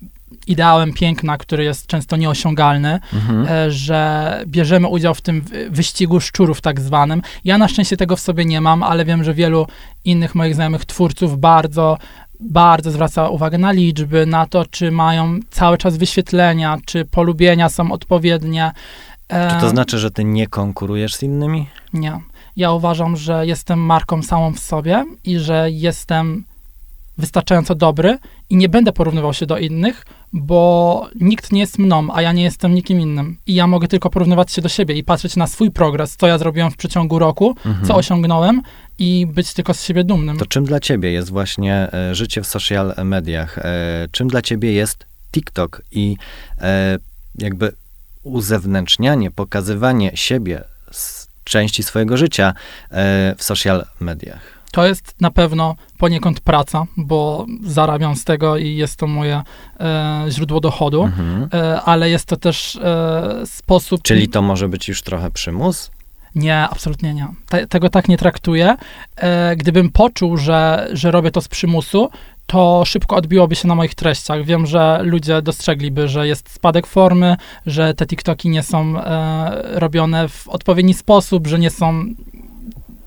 ideałem piękna, który jest często nieosiągalny, Mhm. e, że bierzemy udział w tym wy- wyścigu szczurów tak zwanym. Ja na szczęście tego w sobie nie mam, ale wiem, że wielu innych moich znajomych twórców bardzo bardzo zwraca uwagę na liczby, na to, czy mają cały czas wyświetlenia, czy polubienia są odpowiednie. E, Czy to znaczy, że ty nie konkurujesz z innymi? Nie. Ja uważam, że jestem marką samą w sobie i że jestem wystarczająco dobry i nie będę porównywał się do innych, bo nikt nie jest mną, a ja nie jestem nikim innym. I ja mogę tylko porównywać się do siebie i patrzeć na swój progres, co ja zrobiłem w przeciągu roku, Mhm. co osiągnąłem i być tylko z siebie dumnym. To czym dla ciebie jest właśnie e, życie w social mediach? E, czym dla ciebie jest TikTok i e, jakby uzewnętrznianie, pokazywanie siebie z części swojego życia w social mediach? To jest na pewno poniekąd praca, bo zarabiam z tego i jest to moje e, źródło dochodu, Mhm. e, ale jest to też e, sposób... Czyli to może być już trochę przymus? Nie, absolutnie nie. Te, tego tak nie traktuję. E, gdybym poczuł, że, że robię to z przymusu, to szybko odbiłoby się na moich treściach. Wiem, że ludzie dostrzegliby, że jest spadek formy, że te TikToki nie są e, robione w odpowiedni sposób, że nie są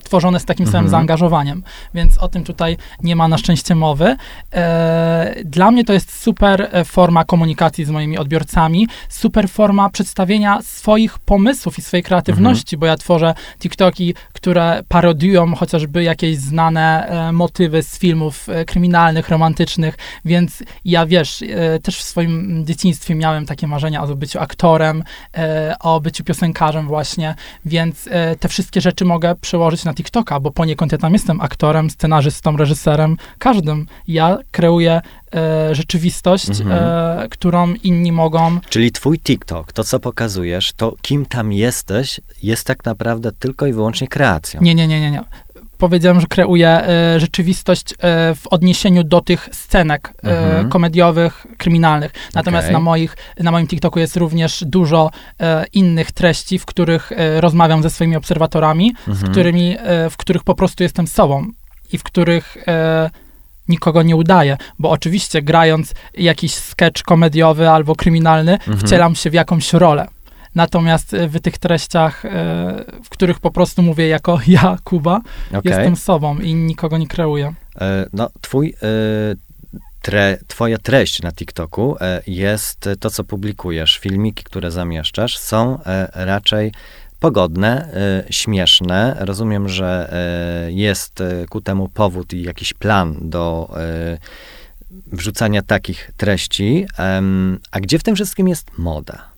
tworzone z takim samym Mhm. zaangażowaniem, więc o tym tutaj nie ma na szczęście mowy. E, dla mnie to jest super e, forma komunikacji z moimi odbiorcami, super forma przedstawienia swoich pomysłów i swojej kreatywności, bo ja tworzę TikToki, które parodiują chociażby jakieś znane e, motywy z filmów kryminalnych, romantycznych, więc ja wiesz, też w swoim dzieciństwie miałem takie marzenia o byciu aktorem, o byciu piosenkarzem właśnie, więc te wszystkie rzeczy mogę przełożyć na TikToka, bo poniekąd ja tam jestem aktorem, scenarzystą, reżyserem, każdym. Ja kreuję e, rzeczywistość, Mhm. e, którą inni mogą Czyli twój TikTok, to co pokazujesz, to kim tam jesteś, jest tak naprawdę tylko i wyłącznie kreacją. Nie, nie, nie, nie, nie. Powiedziałem, że kreuję e, rzeczywistość e, w odniesieniu do tych scenek e, Mhm. komediowych, kryminalnych. Natomiast Okej. na, moich, na moim TikToku jest również dużo innych treści, w których rozmawiam ze swoimi obserwatorami, w, Mhm. którymi, e, w których po prostu jestem sobą i w których nikogo nie udaję. Bo oczywiście grając jakiś sketch komediowy albo kryminalny, Mhm. wcielam się w jakąś rolę. Natomiast e, w tych treściach, e, w których po prostu mówię jako ja, Kuba, Okej. jestem sobą i nikogo nie kreuję. E, No, twój, tre, twoja treść na TikToku e, jest to, co publikujesz. Filmiki, które zamieszczasz, są e, raczej pogodne, e, śmieszne. Rozumiem, że jest ku temu powód i jakiś plan do wrzucania takich treści. A gdzie w tym wszystkim jest moda?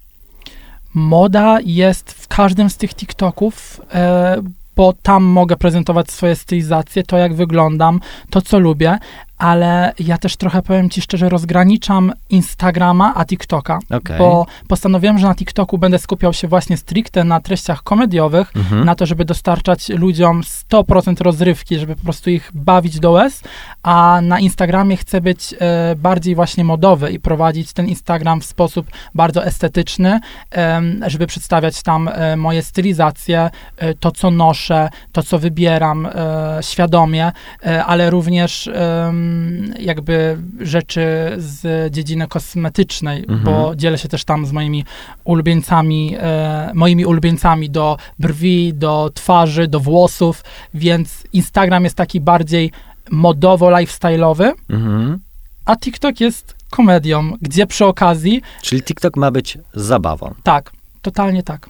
Moda jest w każdym z tych TikToków, e, bo tam mogę prezentować swoje stylizacje, to jak wyglądam, to co lubię, ale ja też trochę powiem ci szczerze, rozgraniczam Instagrama a TikToka, Okej. bo postanowiłem, że na TikToku będę skupiał się właśnie stricte na treściach komediowych, Mhm. na to, żeby dostarczać ludziom 100% rozrywki, żeby po prostu ich bawić do łez, a na Instagramie chcę być e, bardziej właśnie modowy i prowadzić ten Instagram w sposób bardzo estetyczny, em, żeby przedstawiać tam e, moje stylizacje, e, to co noszę, to co wybieram e, świadomie, e, ale również jakby rzeczy z dziedziny kosmetycznej, Mhm. bo dzielę się też tam z moimi ulubieńcami, e, moimi ulubieńcami do brwi, do twarzy, do włosów, więc Instagram jest taki bardziej modowo-lifestyle'owy, Mhm. a TikTok jest komedią, gdzie przy okazji, Czyli TikTok ma być zabawą. tak, totalnie tak.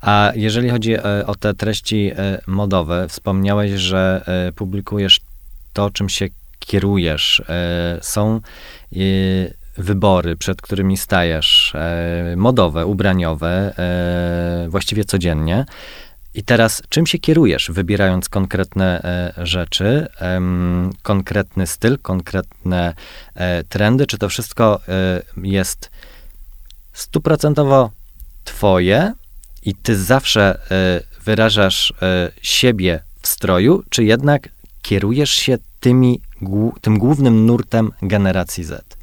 A jeżeli chodzi e, o te treści e, modowe, wspomniałeś, że e, publikujesz to, czym się kierujesz. E, Są e, wybory, przed którymi stajesz, e, modowe, ubraniowe, właściwie codziennie. I teraz, czym się kierujesz, wybierając konkretne rzeczy, konkretny styl, konkretne trendy? Czy to wszystko jest stuprocentowo twoje i ty zawsze wyrażasz siebie w stroju, czy jednak kierujesz się tymi, tym głównym nurtem generacji Z?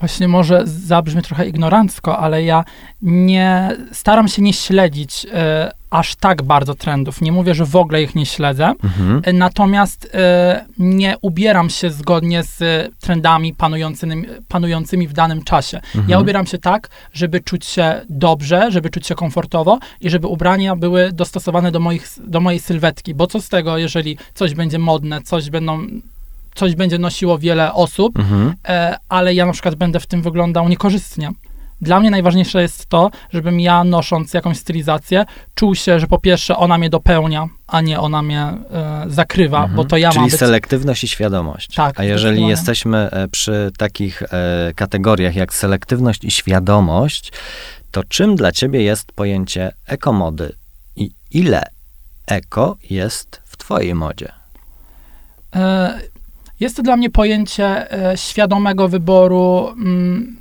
Właśnie może zabrzmi trochę ignorancko, ale ja nie staram się nie śledzić e, aż tak bardzo trendów. Nie mówię, że w ogóle ich nie śledzę. Mhm. E, Natomiast e, nie ubieram się zgodnie z trendami panującymi, panującymi w danym czasie. Mhm. Ja ubieram się tak, żeby czuć się dobrze, żeby czuć się komfortowo i żeby ubrania były dostosowane do, moich, do mojej sylwetki. Bo co z tego, jeżeli coś będzie modne, coś będą. Coś będzie nosiło wiele osób, Mhm. e, ale ja na przykład będę w tym wyglądał niekorzystnie. Dla mnie najważniejsze jest to, żebym ja nosząc jakąś stylizację czuł się, że po pierwsze ona mnie dopełnia, a nie ona mnie e, zakrywa, Mhm. bo to ja Czyli mam być... selektywność i świadomość. Tak, A jeżeli jesteśmy e, przy takich e, kategoriach jak selektywność i świadomość, to czym dla ciebie jest pojęcie ekomody i ile eko jest w twojej modzie? E, Jest to dla mnie pojęcie e, świadomego wyboru mm,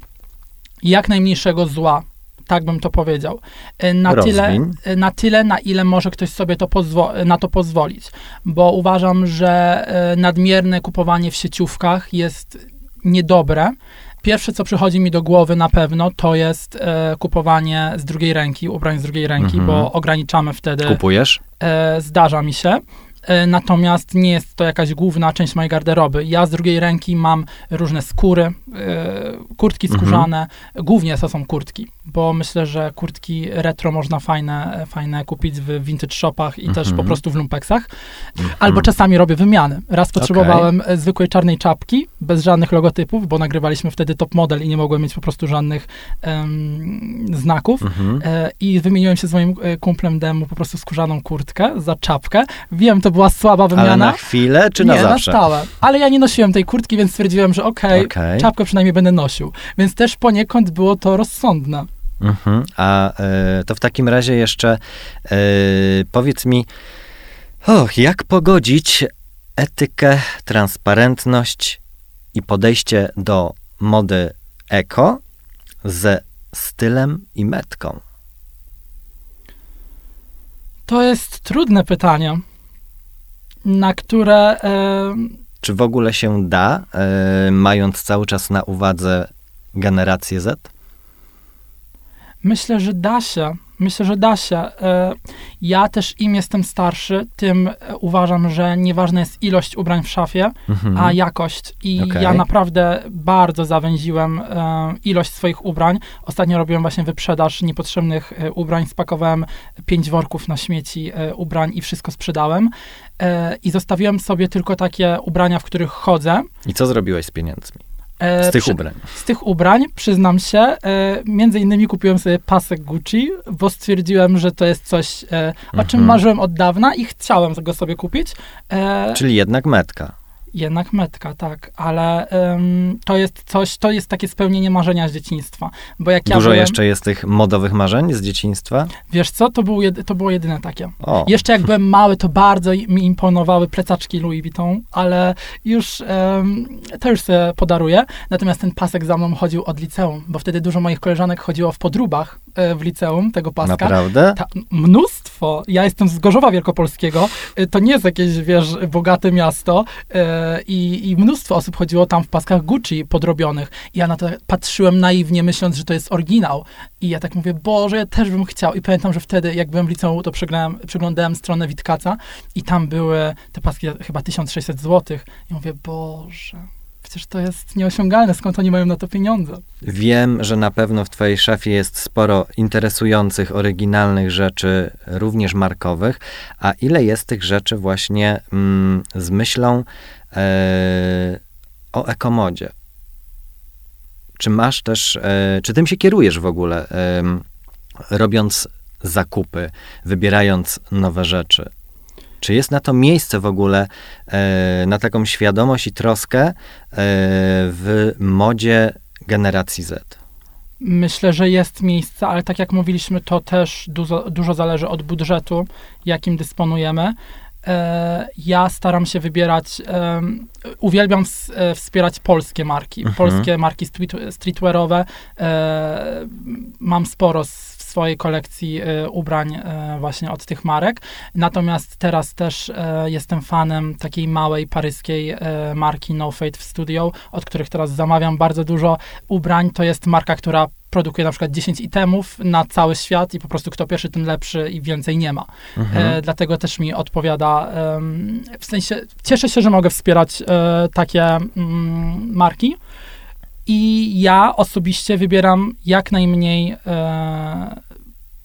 jak najmniejszego zła. Tak bym to powiedział. E, Na tyle, e, na tyle, na ile może ktoś sobie to na to pozwolić. Bo uważam, że nadmierne kupowanie w sieciówkach jest niedobre. Pierwsze, co przychodzi mi do głowy na pewno, to jest e, kupowanie z drugiej ręki, ubrań z drugiej ręki, Mhm. bo ograniczamy wtedy Kupujesz? e, zdarza mi się. E, Natomiast nie jest to jakaś główna część mojej garderoby. Ja z drugiej ręki mam różne skóry, e, kurtki Mhm. skórzane. Głównie to są kurtki, bo myślę, że kurtki retro można fajne, fajne kupić w vintage shopach i też Mhm. po prostu w lumpeksach. Mhm. Albo czasami robię wymiany. Raz potrzebowałem e, zwykłej czarnej czapki, bez żadnych logotypów, bo nagrywaliśmy wtedy top model i nie mogłem mieć po prostu żadnych em, znaków. Mhm. E, I wymieniłem się z moim kumplem Demu po prostu skórzaną kurtkę za czapkę. Wiem, to była słaba wymiana. Ale na chwilę, czy na nie, zawsze? na stałe. Ale ja nie nosiłem tej kurtki, więc stwierdziłem, że okej, Okej. czapkę przynajmniej będę nosił. Więc też poniekąd było to rozsądne. Mhm. A e, to w takim razie jeszcze e, powiedz mi, och, jak pogodzić etykę, transparentność i podejście do mody eko ze stylem i metką? To jest trudne pytanie, na które e, Czy w ogóle się da, e, mając cały czas na uwadze generację Z? myślę, że da się. Myślę, że da się. E, Ja też im jestem starszy, tym e, uważam, że nieważna jest ilość ubrań w szafie, Mhm. a jakość. I Okej. ja naprawdę bardzo zawęziłem e, ilość swoich ubrań. Ostatnio robiłem właśnie wyprzedaż niepotrzebnych ubrań, spakowałem pięć worków na śmieci ubrań i wszystko sprzedałem. I zostawiłem sobie tylko takie ubrania, w których chodzę. I co zrobiłeś z pieniędzmi? E, Z tych przy- ubrań. z tych ubrań, przyznam się, e, między innymi kupiłem sobie pasek Gucci, bo stwierdziłem, że to jest coś, e, o czym Mhm. marzyłem od dawna i chciałem go sobie kupić. E, Czyli jednak metka. Jednak metka, tak, ale em, to jest coś, to jest takie spełnienie marzenia z dzieciństwa, bo jak ja Dużo byłem, jeszcze jest tych modowych marzeń z dzieciństwa? wiesz co, to, był jedy, to było jedyne takie. O, Jeszcze jak byłem mały, to bardzo mi imponowały plecaczki Louis Vuitton, ale już em, to już sobie podaruję. Natomiast ten pasek za mną chodził od liceum, bo wtedy dużo moich koleżanek chodziło w podróbach e, w liceum tego paska. naprawdę? Ta, mnóstwo. Ja jestem z Gorzowa Wielkopolskiego. Y, To nie jest jakieś, wiesz, bogate miasto. y, I, I mnóstwo osób chodziło tam w paskach Gucci podrobionych. I ja na to patrzyłem naiwnie, myśląc, że to jest oryginał. I ja tak mówię, Boże, ja też bym chciał. I pamiętam, że wtedy, jak byłem w liceum, to przeglądałem, przeglądałem stronę Witkaca i tam były te paski chyba 1600 zł. I mówię, Boże, przecież to jest nieosiągalne. Skąd oni mają na to pieniądze? Wiem, że na pewno w Twojej szafie jest sporo interesujących, oryginalnych rzeczy, również markowych. A ile jest tych rzeczy właśnie mm, z myślą o ekomodzie? Czy masz też, e, czy tym się kierujesz w ogóle, em, robiąc zakupy, wybierając nowe rzeczy? Czy jest na to miejsce w ogóle, e, na taką świadomość i troskę e, w modzie generacji Z? Myślę, że jest miejsce, ale tak jak mówiliśmy, to też dużo, dużo zależy od budżetu, jakim dysponujemy. E, ja staram się wybierać, uwielbiam e, wspierać polskie marki, Mhm. polskie marki street, streetwearowe. E, mam sporo w swojej kolekcji e, ubrań e, właśnie od tych marek. Natomiast teraz też e, jestem fanem takiej małej paryskiej e, marki No Fate w Studio, od których teraz zamawiam bardzo dużo ubrań. To jest marka, która produkuje na przykład 10 itemów na cały świat i po prostu kto pierwszy, ten lepszy i więcej nie ma. Mhm. E, dlatego też mi odpowiada, em, w sensie cieszę się, że mogę wspierać e, takie mm, marki i ja osobiście wybieram jak najmniej e,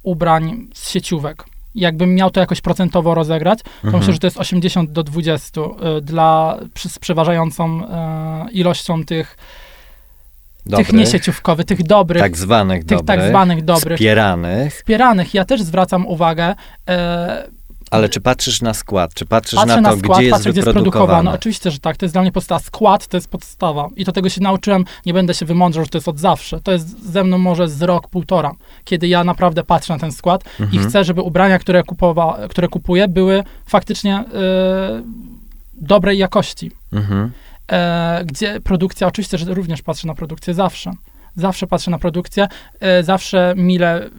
ubrań z sieciówek. Jakbym miał to jakoś procentowo rozegrać, to Mhm. myślę, że to jest 80 do 20 y, dla, przy, z przeważającą e, ilością tych, tych Dobrych, niesieciówkowych, tych dobrych, tak zwanych tych dobrych, tak zwanych dobrych, wspieranych, wspieranych. Ja też zwracam uwagę, e, ale czy patrzysz na skład, czy patrzysz patrzę na to, na skład, gdzie jest patrzę, gdzie jest produkowane. Oczywiście, że tak, to jest dla mnie podstawa. Skład to jest podstawa i do tego się nauczyłem, nie będę się wymądrzał, że to jest od zawsze. To jest ze mną może z rok, półtora, kiedy ja naprawdę patrzę na ten skład i Mhm. chcę, żeby ubrania, które, kupowa, które kupuję, były faktycznie e, dobrej jakości. Mhm. e, gdzie produkcja, oczywiście, że również patrzę na produkcję zawsze. Zawsze patrzę na produkcję, e, zawsze mile,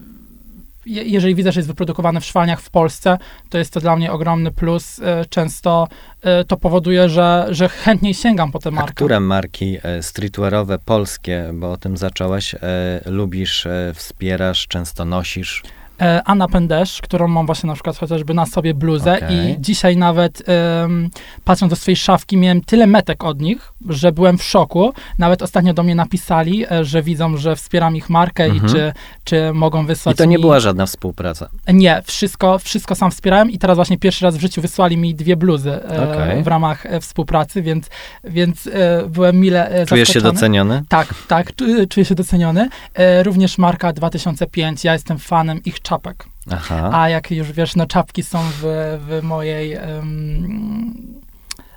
jeżeli widzę, że jest wyprodukowane w szwalniach w Polsce, to jest to dla mnie ogromny plus. E, często e, to powoduje, że, że chętniej sięgam po tę A markę. które marki e, streetwearowe polskie, bo o tym zacząłeś, lubisz, wspierasz, często nosisz? E, Anna Pendesz, którą mam właśnie na przykład chociażby na sobie bluzę Okej. i dzisiaj nawet patrząc do swojej szafki miałem tyle metek od nich, że byłem w szoku. Nawet ostatnio do mnie napisali, e, że widzą, że wspieram ich markę Mhm. i czy, czy mogą I wysłać to nie mi... była żadna współpraca. Nie, wszystko, wszystko sam wspierałem i teraz właśnie pierwszy raz w życiu wysłali mi dwie bluzy e, Okej. w ramach współpracy, więc, więc byłem mile e, Czujesz się zaskoczony. doceniony? Tak, tak, czu- czuję się doceniony. Również marka 2005, ja jestem fanem ich czapek. Aha. A jak już wiesz, no czapki są w, w mojej em,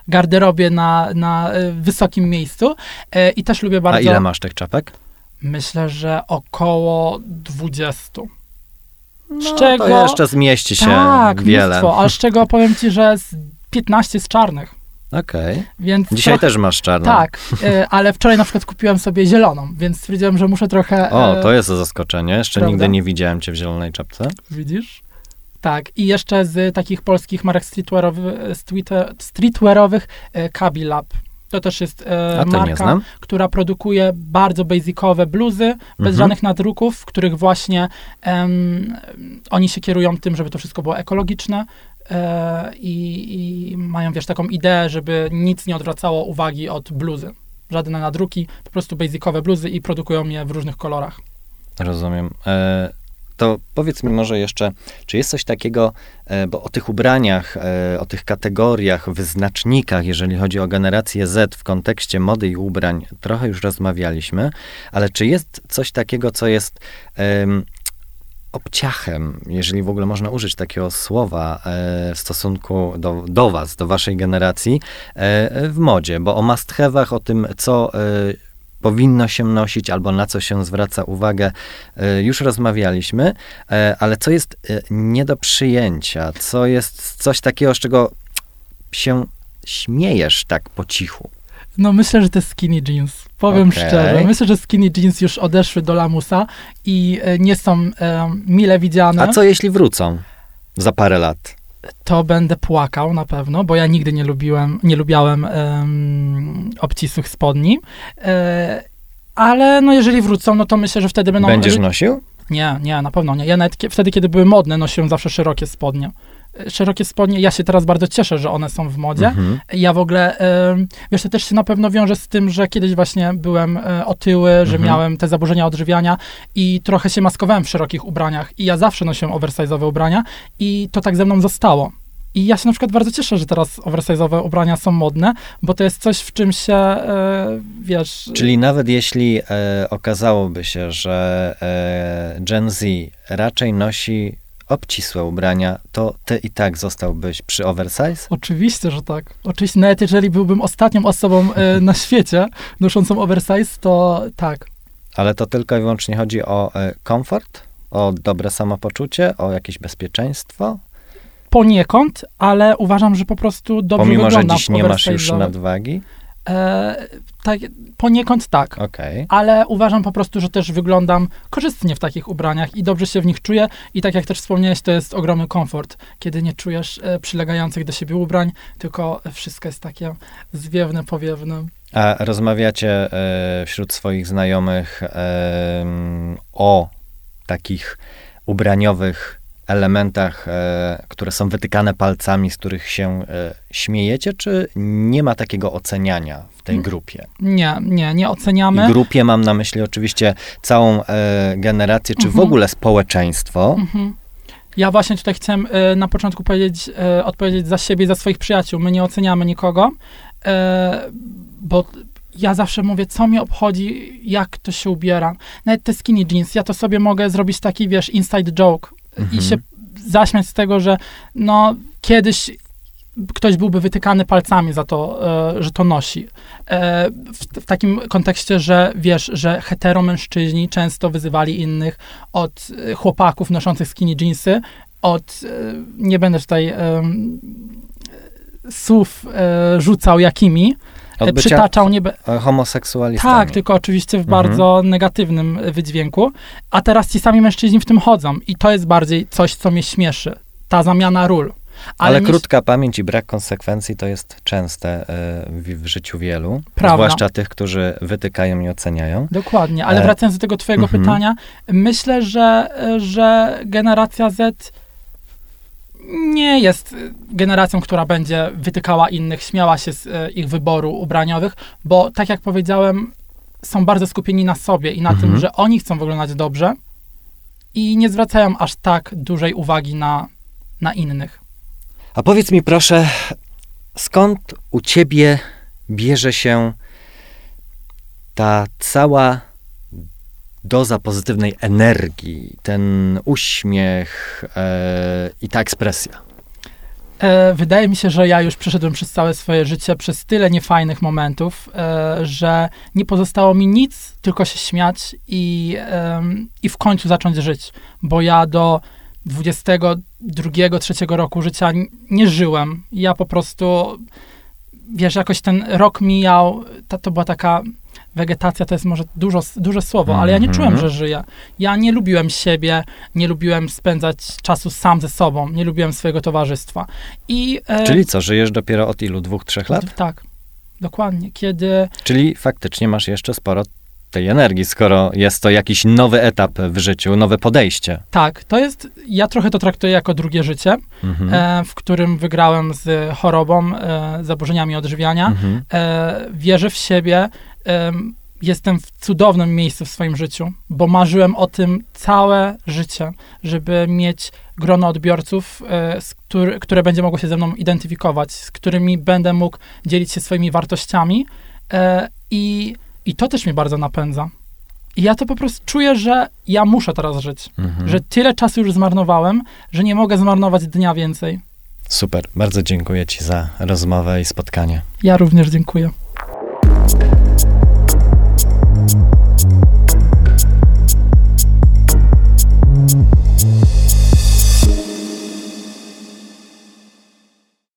garderobie na, na e, wysokim miejscu e, i też lubię bardzo. A ile masz tych czapek? Myślę, że około 20. No, Z czego- to jeszcze zmieści się tak, wiele. mnóstwo, ale z czego powiem ci, że z 15 z czarnych, Okej. więc Dzisiaj trochę, też masz czarną. Tak, e, ale wczoraj na przykład kupiłem sobie zieloną, więc stwierdziłem, że muszę trochę... O, to jest zaskoczenie. Jeszcze prawda? nigdy nie widziałem cię w zielonej czapce. Widzisz? Tak, i jeszcze z takich polskich marek streetwearowy, streetwear, streetwearowych e, Kabi Lab. To też jest e, marka, znam. która produkuje bardzo basicowe bluzy, bez Mhm. żadnych nadruków, w których właśnie em, oni się kierują tym, żeby to wszystko było ekologiczne i, i mają, wiesz, taką ideę, żeby nic nie odwracało uwagi od bluzy. Żadne nadruki, po prostu basicowe bluzy i produkują je w różnych kolorach. Rozumiem. E, to powiedz mi może jeszcze, czy jest coś takiego, e, bo o tych ubraniach, e, o tych kategoriach, wyznacznikach, jeżeli chodzi o generację Z w kontekście mody i ubrań, trochę już rozmawialiśmy, ale czy jest coś takiego, co jest obciachem, jeżeli w ogóle można użyć takiego słowa e, w stosunku do, do was, do waszej generacji, e, w modzie, bo o must o tym, co e, powinno się nosić albo na co się zwraca uwagę, już rozmawialiśmy, ale co jest nie do przyjęcia, co jest coś takiego, z czego się śmiejesz tak po cichu. No myślę, że jest skinny jeans. Powiem Okej. szczerze. Myślę, że skinny jeans już odeszły do lamusa i e, nie są e, mile widziane. A co jeśli wrócą za parę lat? To będę płakał na pewno, bo ja nigdy nie lubiłem, nie lubiałem em, obcisłych spodni. E, ale no jeżeli wrócą, no to myślę, że wtedy będą... Będziesz nosił? Nie, nie, na pewno nie. Ja nawet wtedy, kiedy były modne, nosiłem zawsze szerokie spodnie. Szerokie spodnie, ja się teraz bardzo cieszę, że one są w modzie. Mhm. Ja w ogóle, wiesz, to też się na pewno wiąże z tym, że kiedyś właśnie byłem e, otyły, że Mhm. miałem te zaburzenia odżywiania i trochę się maskowałem w szerokich ubraniach i ja zawsze nosiłem oversize'owe ubrania i to tak ze mną zostało. I ja się na przykład bardzo cieszę, że teraz oversize'owe ubrania są modne, bo to jest coś, w czym się, e, wiesz... Czyli nawet jeśli e, okazałoby się, że e, Gen Z raczej nosi obcisłe ubrania, to ty i tak zostałbyś przy oversize? Oczywiście, że tak. Oczywiście, nawet jeżeli byłbym ostatnią osobą e, na świecie noszącą oversize, to tak. Ale to tylko i wyłącznie chodzi o e, komfort, o dobre samopoczucie, o jakieś bezpieczeństwo? Poniekąd, ale uważam, że po prostu dobrze Pomimo, że wyglądam dziś w nie masz już nadwagi? E, tak, poniekąd tak. Okej. ale uważam po prostu, że też wyglądam korzystnie w takich ubraniach i dobrze się w nich czuję. I tak jak też wspomniałeś, to jest ogromny komfort, kiedy nie czujesz e, przylegających do siebie ubrań, tylko wszystko jest takie zwiewne, powiewne. A rozmawiacie e, wśród swoich znajomych o takich ubraniowych elementach, e, które są wytykane palcami, z których się e, śmiejecie, czy nie ma takiego oceniania w tej Mm. grupie? Nie, nie, nie oceniamy. grupie mam na myśli oczywiście całą e, generację, czy w Mhm. ogóle społeczeństwo. Mhm. Ja właśnie tutaj chcę na początku powiedzieć, odpowiedzieć za siebie i za swoich przyjaciół. My nie oceniamy nikogo, bo ja zawsze mówię, co mnie obchodzi, jak ktoś się ubiera. Nawet te skinny jeans, ja to sobie mogę zrobić taki, wiesz, inside joke Mhm. i się zaśmiać z tego, że no kiedyś ktoś byłby wytykany palcami za to, e, że to nosi. E, w, w takim kontekście, że wiesz, że heteromężczyźni często wyzywali innych od e, chłopaków noszących skinny jeansy, od, e, nie będę tutaj słów e, rzucał jakimi, Od e, bycia przytaczał, nie, be- e, homoseksualistami. tak, tylko oczywiście w Mhm. bardzo negatywnym y, wydźwięku. A teraz ci sami mężczyźni w tym chodzą i to jest bardziej coś, co mnie śmieszy. Ta zamiana ról. Ale, nie- krótka pamięć i brak konsekwencji to jest częste e, w, życiu wielu, Prawda. zwłaszcza tych, którzy wytykają i oceniają. Dokładnie, ale E, wracając do tego twojego mhm. pytania, myślę, że, że generacja Z nie jest generacją, która będzie wytykała innych, śmiała się z y, ich wyboru ubraniowych, bo tak jak powiedziałem, są bardzo skupieni na sobie i na Mhm. tym, że oni chcą wyglądać dobrze i nie zwracają aż tak dużej uwagi na, na innych. A powiedz mi proszę, skąd u ciebie bierze się ta cała doza pozytywnej energii, ten uśmiech e, i ta ekspresja? E, wydaje mi się, że ja już przeszedłem przez całe swoje życie, przez tyle niefajnych momentów, e, że nie pozostało mi nic, tylko się śmiać i, i w końcu zacząć żyć. Bo ja do 22, 3 roku życia nie żyłem. Ja po prostu, wiesz, jakoś ten rok mijał, to, to była taka wegetacja, to jest może dużo, duże słowo, ale ja nie Mhm. czułem, że żyję. Ja nie lubiłem siebie, nie lubiłem spędzać czasu sam ze sobą, nie lubiłem swojego towarzystwa. I, e, Czyli co, żyjesz dopiero od ilu? Dwóch, trzech lat? Tak, dokładnie. Kiedy Czyli faktycznie masz jeszcze sporo tej energii, skoro jest to jakiś nowy etap w życiu, nowe podejście. tak, to jest, ja trochę to traktuję jako drugie życie, Mhm. e, w którym wygrałem z chorobą, e, zaburzeniami odżywiania. Mhm. E, wierzę w siebie. em, jestem w cudownym miejscu w swoim życiu, bo marzyłem o tym całe życie, żeby mieć grono odbiorców, e, który, które będzie mogło się ze mną identyfikować, z którymi będę mógł dzielić się swoimi wartościami e, i, i to też mnie bardzo napędza. I ja to po prostu czuję, że ja muszę teraz żyć. Mhm. Że tyle czasu już zmarnowałem, że nie mogę zmarnować dnia więcej. Super. Bardzo dziękuję Ci za rozmowę i spotkanie. Ja również dziękuję.